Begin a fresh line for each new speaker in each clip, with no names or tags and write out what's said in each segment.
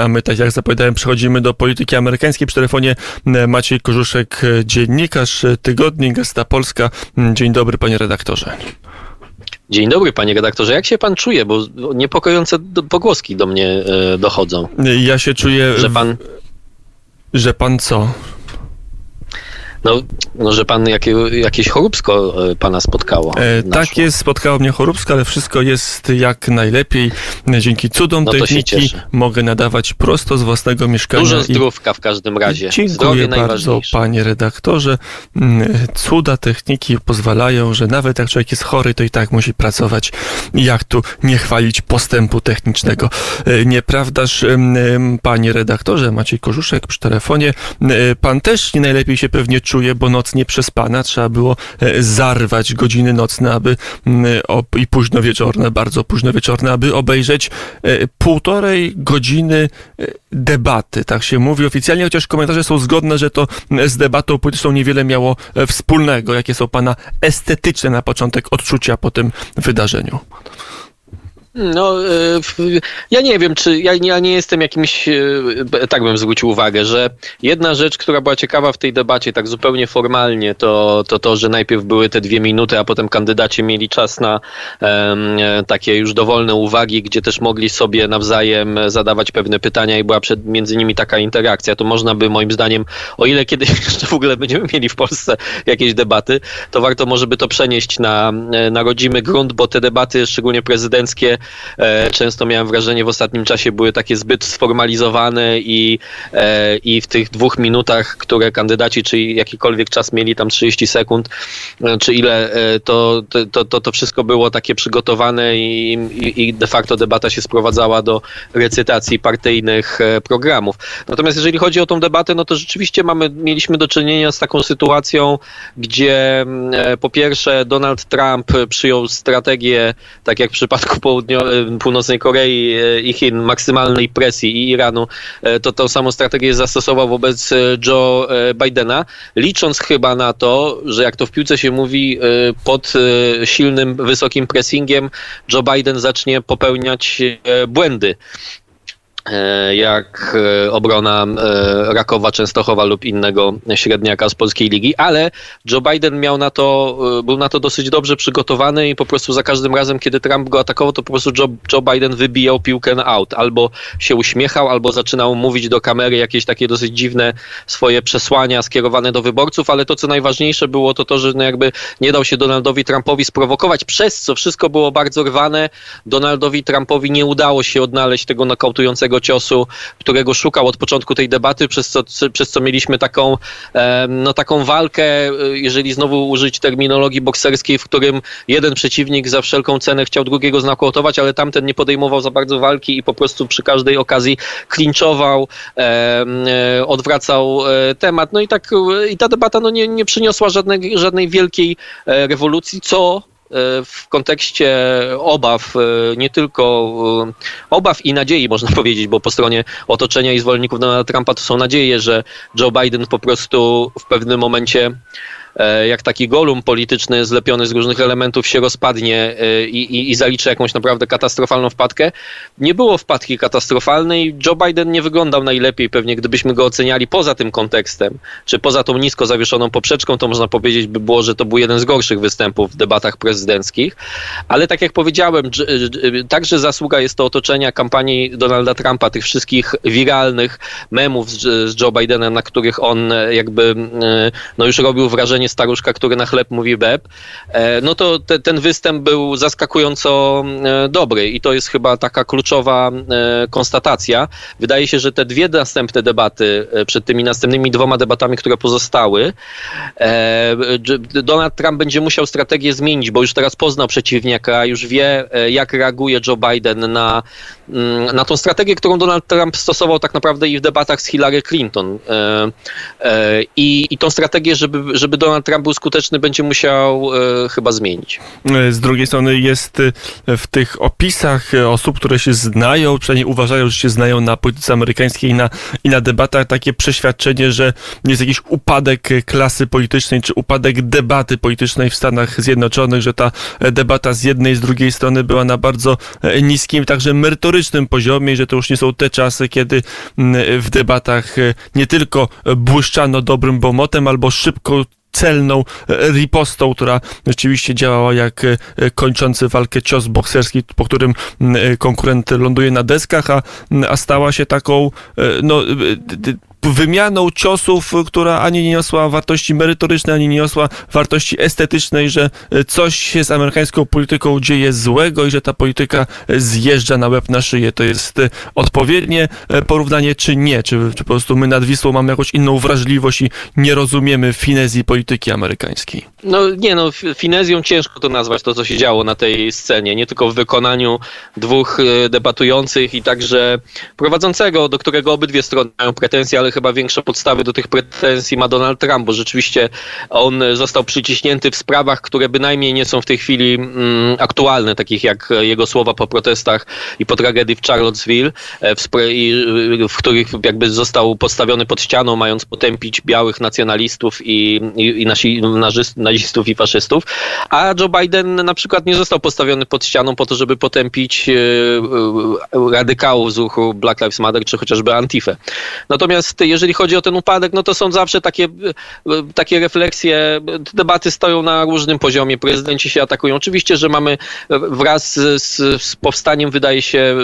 A my, tak jak zapowiadałem, przechodzimy do polityki amerykańskiej. Przy telefonie Maciej Korzuszek, dziennikarz Tygodnik Gazeta Polska. Dzień dobry, panie redaktorze.
Dzień dobry, panie redaktorze. Jak się pan czuje? Bo niepokojące pogłoski do mnie dochodzą.
Ja się czuję.
Że pan.
Że pan co?
No, no że pan jakie, jakieś choróbsko e, pana spotkało.
E, tak jest, spotkało mnie choróbsko, ale wszystko jest jak najlepiej. Dzięki cudom
no
techniki mogę nadawać prosto z własnego mieszkania.
Dużo zdrówka w każdym razie.
Dziękuję bardzo, panie redaktorze. Mm, cuda techniki pozwalają, że nawet jak człowiek jest chory, to i tak musi pracować. Jak tu nie chwalić postępu technicznego? E, nieprawdaż, panie redaktorze, Maciej Korzuszek przy telefonie. Pan też nie najlepiej się pewnie czuje czuje, bo noc nie przespana, trzeba było e, zarwać godziny nocne, aby i późno wieczorne, bardzo późno wieczorne, aby obejrzeć e, półtorej godziny e, debaty, tak się mówi oficjalnie, chociaż komentarze są zgodne, że to z debatą polityczną niewiele miało wspólnego. Jakie są pana estetyczne na początek odczucia po tym wydarzeniu?
No, e, ja nie wiem, czy ja, nie jestem jakimś, e, tak bym zwrócił uwagę, że jedna rzecz, która była ciekawa w tej debacie, tak zupełnie formalnie, to to, to że najpierw były te dwie minuty, a potem kandydaci mieli czas na um, takie już dowolne uwagi, gdzie też mogli sobie nawzajem zadawać pewne pytania i była przed, między nimi taka interakcja. To można by moim zdaniem, o ile kiedyś jeszcze w ogóle będziemy mieli w Polsce jakieś debaty, to warto może by to przenieść na, na rodzimy grunt, bo te debaty, szczególnie prezydenckie, często miałem wrażenie w ostatnim czasie były takie zbyt sformalizowane i, e, i w tych dwóch minutach, które kandydaci, czy jakikolwiek czas mieli tam 30 sekund, e, czy ile, to, to, to, to wszystko było takie przygotowane i, i de facto debata się sprowadzała do recytacji partyjnych programów. Natomiast jeżeli chodzi o tą debatę, no to rzeczywiście mamy, mieliśmy do czynienia z taką sytuacją, gdzie po pierwsze Donald Trump przyjął strategię, tak jak w przypadku południowego E, Północnej Korei e, i Chin, maksymalnej presji i Iranu, e, to tą samą strategię zastosował wobec Joe Bidena, licząc chyba na to, że jak to w piłce się mówi, pod silnym, wysokim pressingiem Joe Biden zacznie popełniać błędy. E, jak e, obrona e, Rakowa, Częstochowa lub innego średniaka z polskiej ligi, ale Joe Biden miał na to, był na to dosyć dobrze przygotowany i po prostu za każdym razem, kiedy Trump go atakował, to po prostu Joe, Joe Biden wybijał piłkę na out. Albo się uśmiechał, albo zaczynał mówić do kamery jakieś takie dosyć dziwne swoje przesłania skierowane do wyborców, ale to, co najważniejsze było, to to, że no jakby nie dał się Donaldowi Trumpowi sprowokować, przez co wszystko było bardzo rwane. Donaldowi Trumpowi nie udało się odnaleźć tego nokautującego ciosu, którego szukał od początku tej debaty, przez co, przez co mieliśmy taką, no, taką walkę, jeżeli znowu użyć terminologii bokserskiej, w którym jeden przeciwnik za wszelką cenę chciał drugiego znokautować, ale tamten nie podejmował za bardzo walki i po prostu przy każdej okazji klinczował, e, odwracał e, temat. No i tak i ta debata no, nie, nie przyniosła żadnej, żadnej wielkiej e, rewolucji, co w kontekście obaw, e, nie tylko e, obaw i nadziei, można powiedzieć, bo po stronie otoczenia i zwolenników Donalda Trumpa to są nadzieje, że Joe Biden po prostu w pewnym momencie E, jak taki golum polityczny zlepiony z różnych elementów się rozpadnie e, i, i, i zaliczy jakąś naprawdę katastrofalną wpadkę. Nie było wpadki katastrofalnej. Joe Biden nie wyglądał najlepiej, pewnie gdybyśmy go oceniali poza tym kontekstem, czy poza tą nisko zawieszoną poprzeczką, to można powiedzieć by było, że to był jeden z gorszych występów w debatach prezydenckich. Ale tak jak powiedziałem, także zasługa jest to otoczenia kampanii Donalda Trumpa, tych wszystkich wiralnych memów z, z Joe Bidenem, na których on jakby no już robił wrażenie powiedzenie staruszka, który na chleb mówi beb, e, no to te, ten występ był zaskakująco e, dobry i to jest chyba taka kluczowa e, konstatacja. Wydaje się, że te dwie następne debaty, przed tymi następnymi dwoma debatami, które pozostały, Donald Trump będzie musiał strategię zmienić, bo już teraz poznał przeciwnika, już wie, jak reaguje Joe Biden na, mm, na tą strategię, którą Donald Trump stosował tak naprawdę i w debatach z Hillary Clinton. I, i tą strategię, żeby, żeby Donald Donald Trump był skuteczny, będzie musiał e, chyba zmienić.
Z drugiej strony jest e, w tych opisach osób, które się znają, przynajmniej uważają, że się znają na polityce amerykańskiej i na, i na debatach, takie przeświadczenie, że jest jakiś upadek klasy politycznej, czy upadek debaty politycznej w Stanach Zjednoczonych, że ta debata z jednej, z drugiej strony była na bardzo niskim, także merytorycznym poziomie, że to już nie są te czasy, kiedy w debatach nie tylko błyszczano dobrym bomotem albo szybko celną ripostą, która rzeczywiście działała jak kończący walkę cios bokserski, po którym konkurent ląduje na deskach, a, a stała się taką no, wymianą ciosów, która ani nie niosła wartości merytorycznej, ani nie niosła wartości estetycznej, że coś się z amerykańską polityką dzieje złego i że ta polityka zjeżdża na łeb na szyję. To jest odpowiednie porównanie, czy nie? Czy, czy po prostu my nad Wisłą mamy jakąś inną wrażliwość i nie rozumiemy finezji polityki amerykańskiej?
No nie no, finezją ciężko to nazwać, to co się działo na tej scenie. Nie tylko w wykonaniu dwóch debatujących i także prowadzącego, do którego obydwie strony mają pretensje, ale chyba większe podstawy do tych pretensji ma Donald Trump, bo rzeczywiście on został przyciśnięty w sprawach, które bynajmniej nie są w tej chwili mm, aktualne, takich jak jego słowa po protestach i po tragedii w Charlottesville, e, w, w których jakby został postawiony pod ścianą, mając potępić białych nacjonalistów i, i, i nasi, nazistów i faszystów, a Joe Biden na przykład nie został postawiony pod ścianą po to, żeby potępić e, e, radykałów z ruchu Black Lives Matter, czy chociażby Antifę. Natomiast jeżeli chodzi o ten upadek, no to są zawsze takie, takie refleksje, debaty stoją na różnym poziomie, prezydenci się atakują. Oczywiście, że mamy wraz z, z powstaniem, wydaje się,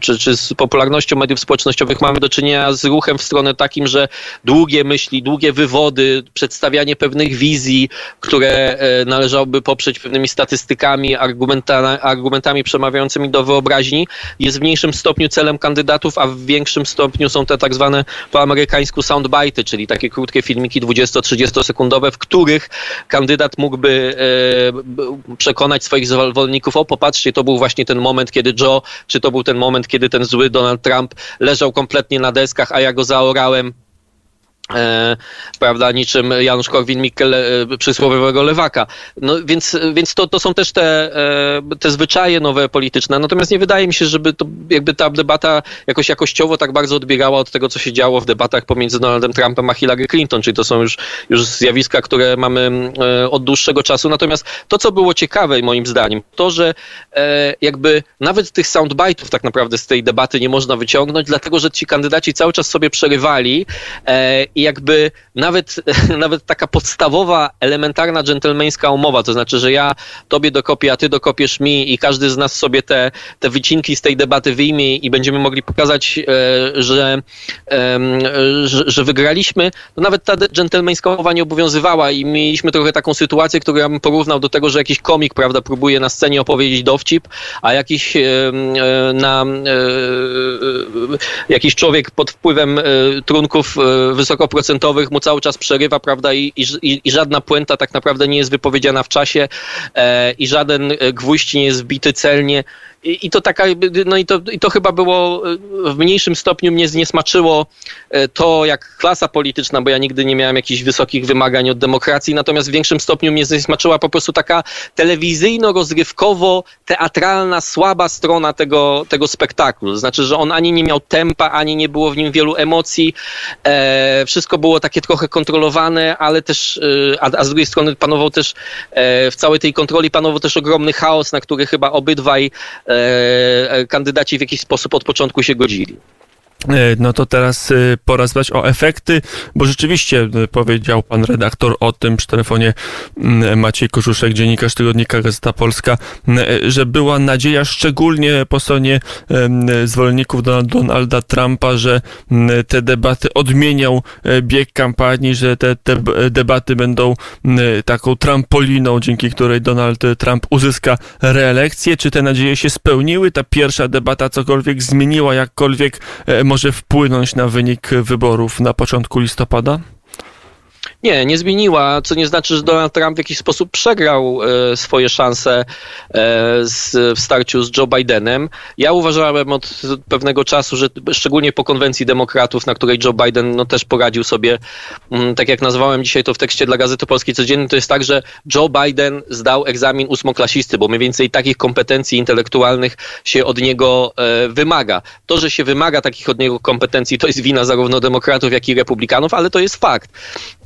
czy, czy z popularnością mediów społecznościowych, mamy do czynienia z ruchem w stronę takim, że długie myśli, długie wywody, przedstawianie pewnych wizji, które e, należałoby poprzeć pewnymi statystykami, argumenta, argumentami przemawiającymi do wyobraźni, jest w mniejszym stopniu celem kandydatów, a w większym stopniu są te tak zwane po amerykańsku soundbite, czyli takie krótkie filmiki 20-30 sekundowe, w których kandydat mógłby e, przekonać swoich zwolenników, o popatrzcie, to był właśnie ten moment, kiedy Joe, czy to był ten moment, kiedy ten zły Donald Trump leżał kompletnie na deskach, a ja go zaorałem E, prawda, niczym Janusz Korwin-Mikke e, przysłowiowego lewaka. No więc, więc to, to są też te, e, te zwyczaje nowe polityczne. Natomiast nie wydaje mi się, żeby to jakby ta debata jakoś jakościowo tak bardzo odbiegała od tego, co się działo w debatach pomiędzy Donaldem Trumpem a Hillary Clinton, czyli to są już, już zjawiska, które mamy e, od dłuższego czasu. Natomiast to, co było ciekawe moim zdaniem, to, że e, jakby nawet tych soundbite'ów tak naprawdę z tej debaty nie można wyciągnąć, dlatego, że ci kandydaci cały czas sobie przerywali e, i jakby nawet, nawet taka podstawowa, elementarna dżentelmeńska umowa, to znaczy, że ja tobie dokopię, a ty dokopiesz mi i każdy z nas sobie te, te wycinki z tej debaty wyjmie i będziemy mogli pokazać, e, że, że, że wygraliśmy, to nawet ta dżentelmeńska umowa nie obowiązywała i mieliśmy trochę taką sytuację, którą ja bym porównał do tego, że jakiś komik, prawda, próbuje na scenie opowiedzieć dowcip, a jakiś e, na e, jakiś człowiek pod wpływem trunków wysoko procentowych mu cały czas przerywa, prawda, i, i, i żadna puenta tak naprawdę nie jest wypowiedziana w czasie e, i żaden e, gwóźdź nie jest wbity celnie. I, to taka, no i to, i to chyba było e, w mniejszym stopniu mnie zniesmaczyło e, to, jak klasa polityczna, bo ja nigdy nie miałem jakichś wysokich wymagań od demokracji, natomiast w większym stopniu mnie zniesmaczyła po prostu taka telewizyjno-rozrywkowo-teatralna, słaba strona tego, tego spektaklu. Znaczy, że on ani nie miał tempa, ani nie było w nim wielu emocji. E, wszystko było takie trochę kontrolowane, ale też, e, a, a z drugiej strony panował też w całej tej kontroli panował też ogromny chaos, na który chyba obydwaj E, kandydaci w jakiś sposób od początku się godzili.
E, no to teraz e, pora zwać o efekty, bo rzeczywiście e, powiedział pan redaktor o tym przy telefonie mm, Maciej Koszuszek, dziennikarz tygodnika Gazeta Polska, że była nadzieja szczególnie po stronie zwolenników Donalda Trumpa, że te debaty odmienią bieg kampanii, że te, te debaty będą taką trampoliną, dzięki której Donald Trump uzyska reelekcję. Czy te nadzieje się spełniły? Ta pierwsza debata cokolwiek zmieniła, jakkolwiek może wpłynąć na wynik wyborów na początku listopada?
Nie, nie zmieniła, co nie znaczy, że Donald Trump w jakiś sposób przegrał e, swoje szanse e, z, w starciu z Joe Bidenem. Ja uważałem od pewnego czasu, że szczególnie po konwencji demokratów, na której Joe Biden no, też poradził sobie, m, mm, tak jak nazwałem dzisiaj to w tekście dla Gazety Polskiej Codziennej, to jest tak, że Joe Biden zdał egzamin ósmoklasisty, bo mniej więcej takich kompetencji intelektualnych się od niego e, wymaga. To, że się wymaga takich od niego kompetencji, to jest wina zarówno demokratów, jak i republikanów, ale to jest fakt.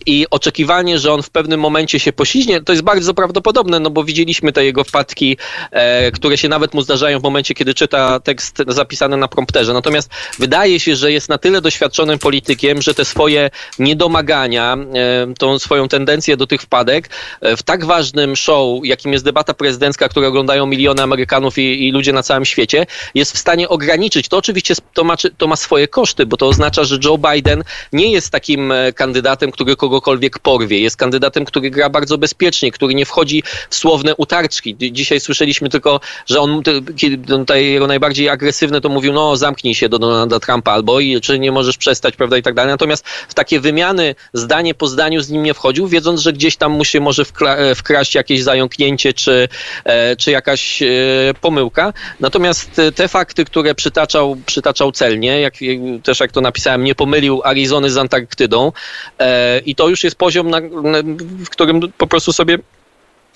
I oczekiwanie, że on w pewnym momencie się posiźnie, to jest bardzo prawdopodobne, no bo widzieliśmy te jego wpadki, e, które się nawet mu zdarzają w momencie, kiedy czyta tekst zapisany na prompterze. Natomiast wydaje się, że jest na tyle doświadczonym politykiem, że te swoje niedomagania, e, tą swoją tendencję do tych wpadek e, w tak ważnym show, jakim jest debata prezydencka, które oglądają miliony Amerykanów i, i ludzie na całym świecie, jest w stanie ograniczyć. To oczywiście to ma, to ma swoje koszty, bo to oznacza, że Joe Biden nie jest takim e, kandydatem, który kogokolwiek porwie. Jest kandydatem, który gra bardzo bezpiecznie, który nie wchodzi w słowne utarczki. Dzisiaj słyszeliśmy tylko, że on, tutaj jego najbardziej agresywne to mówił, no zamknij się do Donalda Trumpa albo i czy nie możesz przestać, prawda, i tak dalej. Natomiast w takie wymiany zdanie po zdaniu z nim nie wchodził, wiedząc, że gdzieś tam mu się może e, wkraść jakieś zająknięcie czy, e, czy jakaś pomyłka. Natomiast te fakty, które przytaczał, przytaczał celnie, jak, też jak to napisałem, nie pomylił Arizony z Antarktydą e, i to już jest poziom, na, w którym po prostu sobie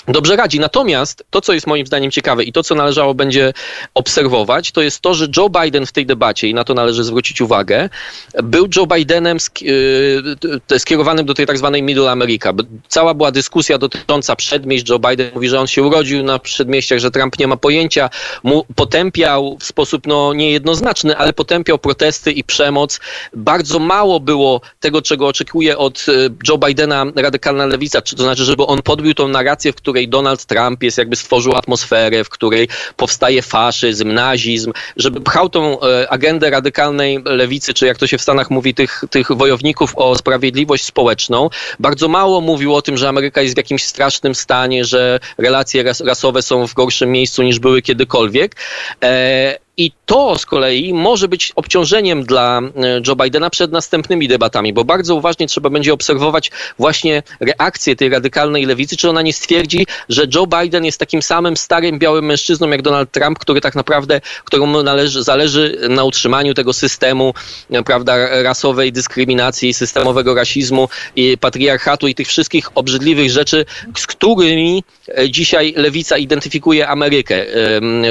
dobrze radzi. Natomiast to, co jest moim zdaniem ciekawe i to, co należało będzie obserwować, to jest to, że Joe Biden w tej debacie, i na to należy zwrócić uwagę, był Joe Bidenem y, skierowanym do tej tak zwanej Middle America. Cała była dyskusja dotycząca przedmieść. Joe Biden mówi, że on się urodził na przedmieściach, że Trump nie ma pojęcia. Mu potępiał w sposób no, niejednoznaczny, ale potępiał protesty i przemoc. Bardzo mało było tego, czego oczekuje od y, Joe Bidena radykalna lewica, to znaczy, żeby on podbił tą narrację, w której której Donald Trump jest jakby stworzył atmosferę, w której powstaje faszyzm, nazizm, żeby pchał tą e, agendę radykalnej lewicy, czy jak to się w Stanach mówi, tych, tych wojowników o sprawiedliwość społeczną. Bardzo mało mówił o tym, że Ameryka jest w jakimś strasznym stanie, że relacje rasowe są w gorszym miejscu niż były kiedykolwiek. E, i to z kolei może być obciążeniem dla e, Joe Bidena przed następnymi debatami, bo bardzo uważnie trzeba będzie obserwować właśnie reakcję tej radykalnej lewicy, czy ona nie stwierdzi, że Joe Biden jest takim samym starym białym mężczyzną jak Donald Trump, który tak naprawdę, któremu należy, zależy na utrzymaniu tego systemu e, prawda, rasowej dyskryminacji, systemowego rasizmu, i patriarchatu i tych wszystkich obrzydliwych rzeczy, z którymi e, dzisiaj lewica identyfikuje Amerykę.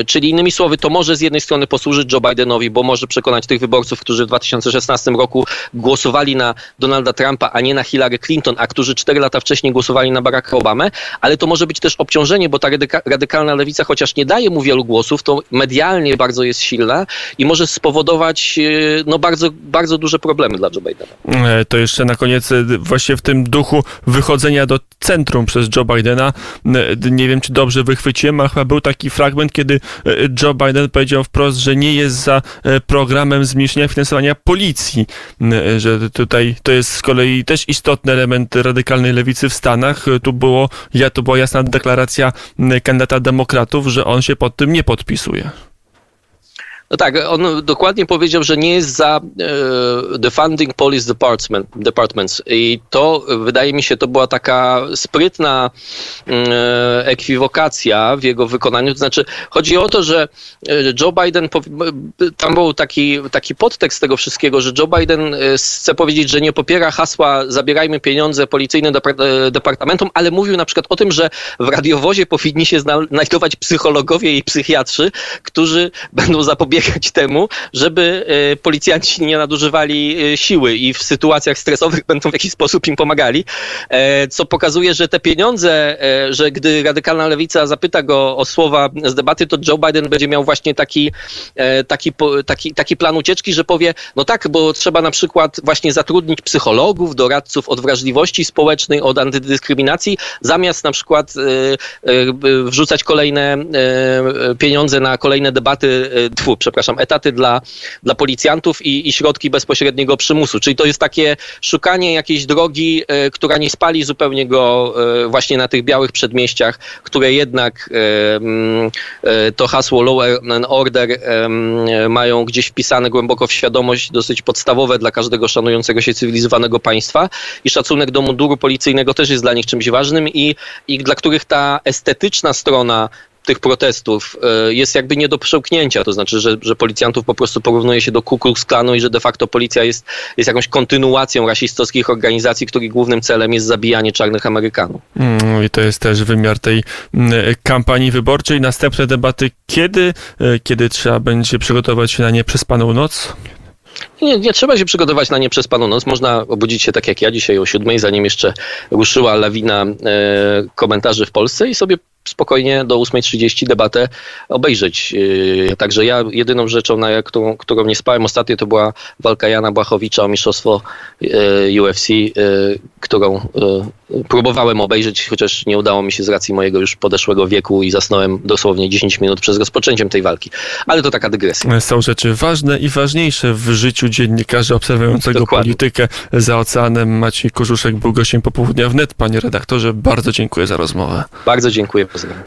Czyli innymi słowy, to może z jednej strony strony posłużyć Joe Bidenowi, bo może przekonać tych wyborców, którzy w 2016 roku głosowali na Donalda Trumpa, a nie na Hillary Clinton, a którzy cztery lata wcześniej głosowali na Baracka Obamę, ale to może być też obciążenie, bo ta radyka radykalna lewica, chociaż nie daje mu wielu głosów, to medialnie bardzo jest silna i może spowodować e, no, bardzo, bardzo duże problemy dla Joe Bidena.
E, to jeszcze na koniec e, właśnie w tym duchu wychodzenia do centrum przez Joe Bidena. Nie wiem, czy dobrze wychwyciłem, ale chyba był taki fragment, kiedy Joe Biden powiedział wprost, wprost, że nie jest za e, programem zmniejszenia finansowania policji, e, że tutaj to jest z kolei też istotny element radykalnej lewicy w Stanach. E, tu było, ja, to była jasna deklaracja kandydata demokratów, że on się pod tym nie podpisuje.
No tak, on dokładnie powiedział, że nie jest za e, the funding police department, departments i to wydaje mi się, to była taka sprytna e, ekwiwokacja w jego wykonaniu. To znaczy, chodzi o to, że e, Joe Biden, tam był taki, taki podtekst tego wszystkiego, że Joe Biden e, chce powiedzieć, że nie popiera hasła zabierajmy pieniądze policyjne e, departamentom, ale mówił na przykład o tym, że w radiowozie powinni się znajdować psychologowie i psychiatrzy, którzy będą zapobiegać zapobiegać temu, żeby e, policjanci nie nadużywali e, siły i w sytuacjach stresowych będą w jakiś sposób im pomagali, e, co pokazuje, że te pieniądze, że gdy radykalna lewica zapyta go o słowa z debaty, to Joe Biden będzie miał właśnie taki, taki, taki, taki plan ucieczki, że powie, no tak, bo trzeba na przykład właśnie zatrudnić psychologów, doradców od wrażliwości społecznej, od antydyskryminacji, zamiast na przykład wrzucać kolejne pieniądze na kolejne debaty, tfu, przepraszam, etaty dla, dla policjantów i, i środki bezpośredniego przymusu. Czyli to jest takie szukanie jakiejś drogi, e, która nie spali zupełnie go e, właśnie na tych białych przedmieściach, które jednak e, mm, to hasło law and order mm, mają gdzieś wpisane głęboko w świadomość, dosyć podstawowe dla każdego szanującego się cywilizowanego państwa i szacunek do munduru policyjnego też jest dla nich czymś ważnym i, i dla których ta estetyczna strona tych protestów e, jest jakby nie do przełknięcia, to znaczy, że, że policjantów po prostu porównuje się do Ku Klux Klanu i że de facto policja jest, jest jakąś kontynuacją rasistowskich organizacji, których głównym celem jest zabijanie czarnych Amerykanów.
Mm, I to jest też wymiar tej mm, kampanii wyborczej. Następne debaty kiedy? E, Kiedy trzeba będzie przygotować się na nieprzespaną noc?
Nie, nie trzeba się przygotować na nieprzespaną noc. Można obudzić się tak jak ja dzisiaj o siódmej, zanim jeszcze ruszyła lawina e, komentarzy w Polsce i sobie spokojnie do 8.30 debatę obejrzeć. Yy, Także ja jedyną rzeczą, na którą, którą nie spałem ostatnio, to była walka Jana Błachowicza o mistrzostwo yy, UFC, yy, którą próbowałem obejrzeć, chociaż nie udało mi się z racji mojego już podeszłego wieku i zasnąłem dosłownie 10 minut przed rozpoczęciem tej walki. Ale to taka dygresja.
Są rzeczy ważne i ważniejsze w życiu dziennikarza obserwującego
Dokładnie.
politykę za oceanem. Maciej Korzuszek był gościem popołudnia wnet. Panie redaktorze, bardzo dziękuję za rozmowę.
Bardzo dziękuję. Pozdrawiam.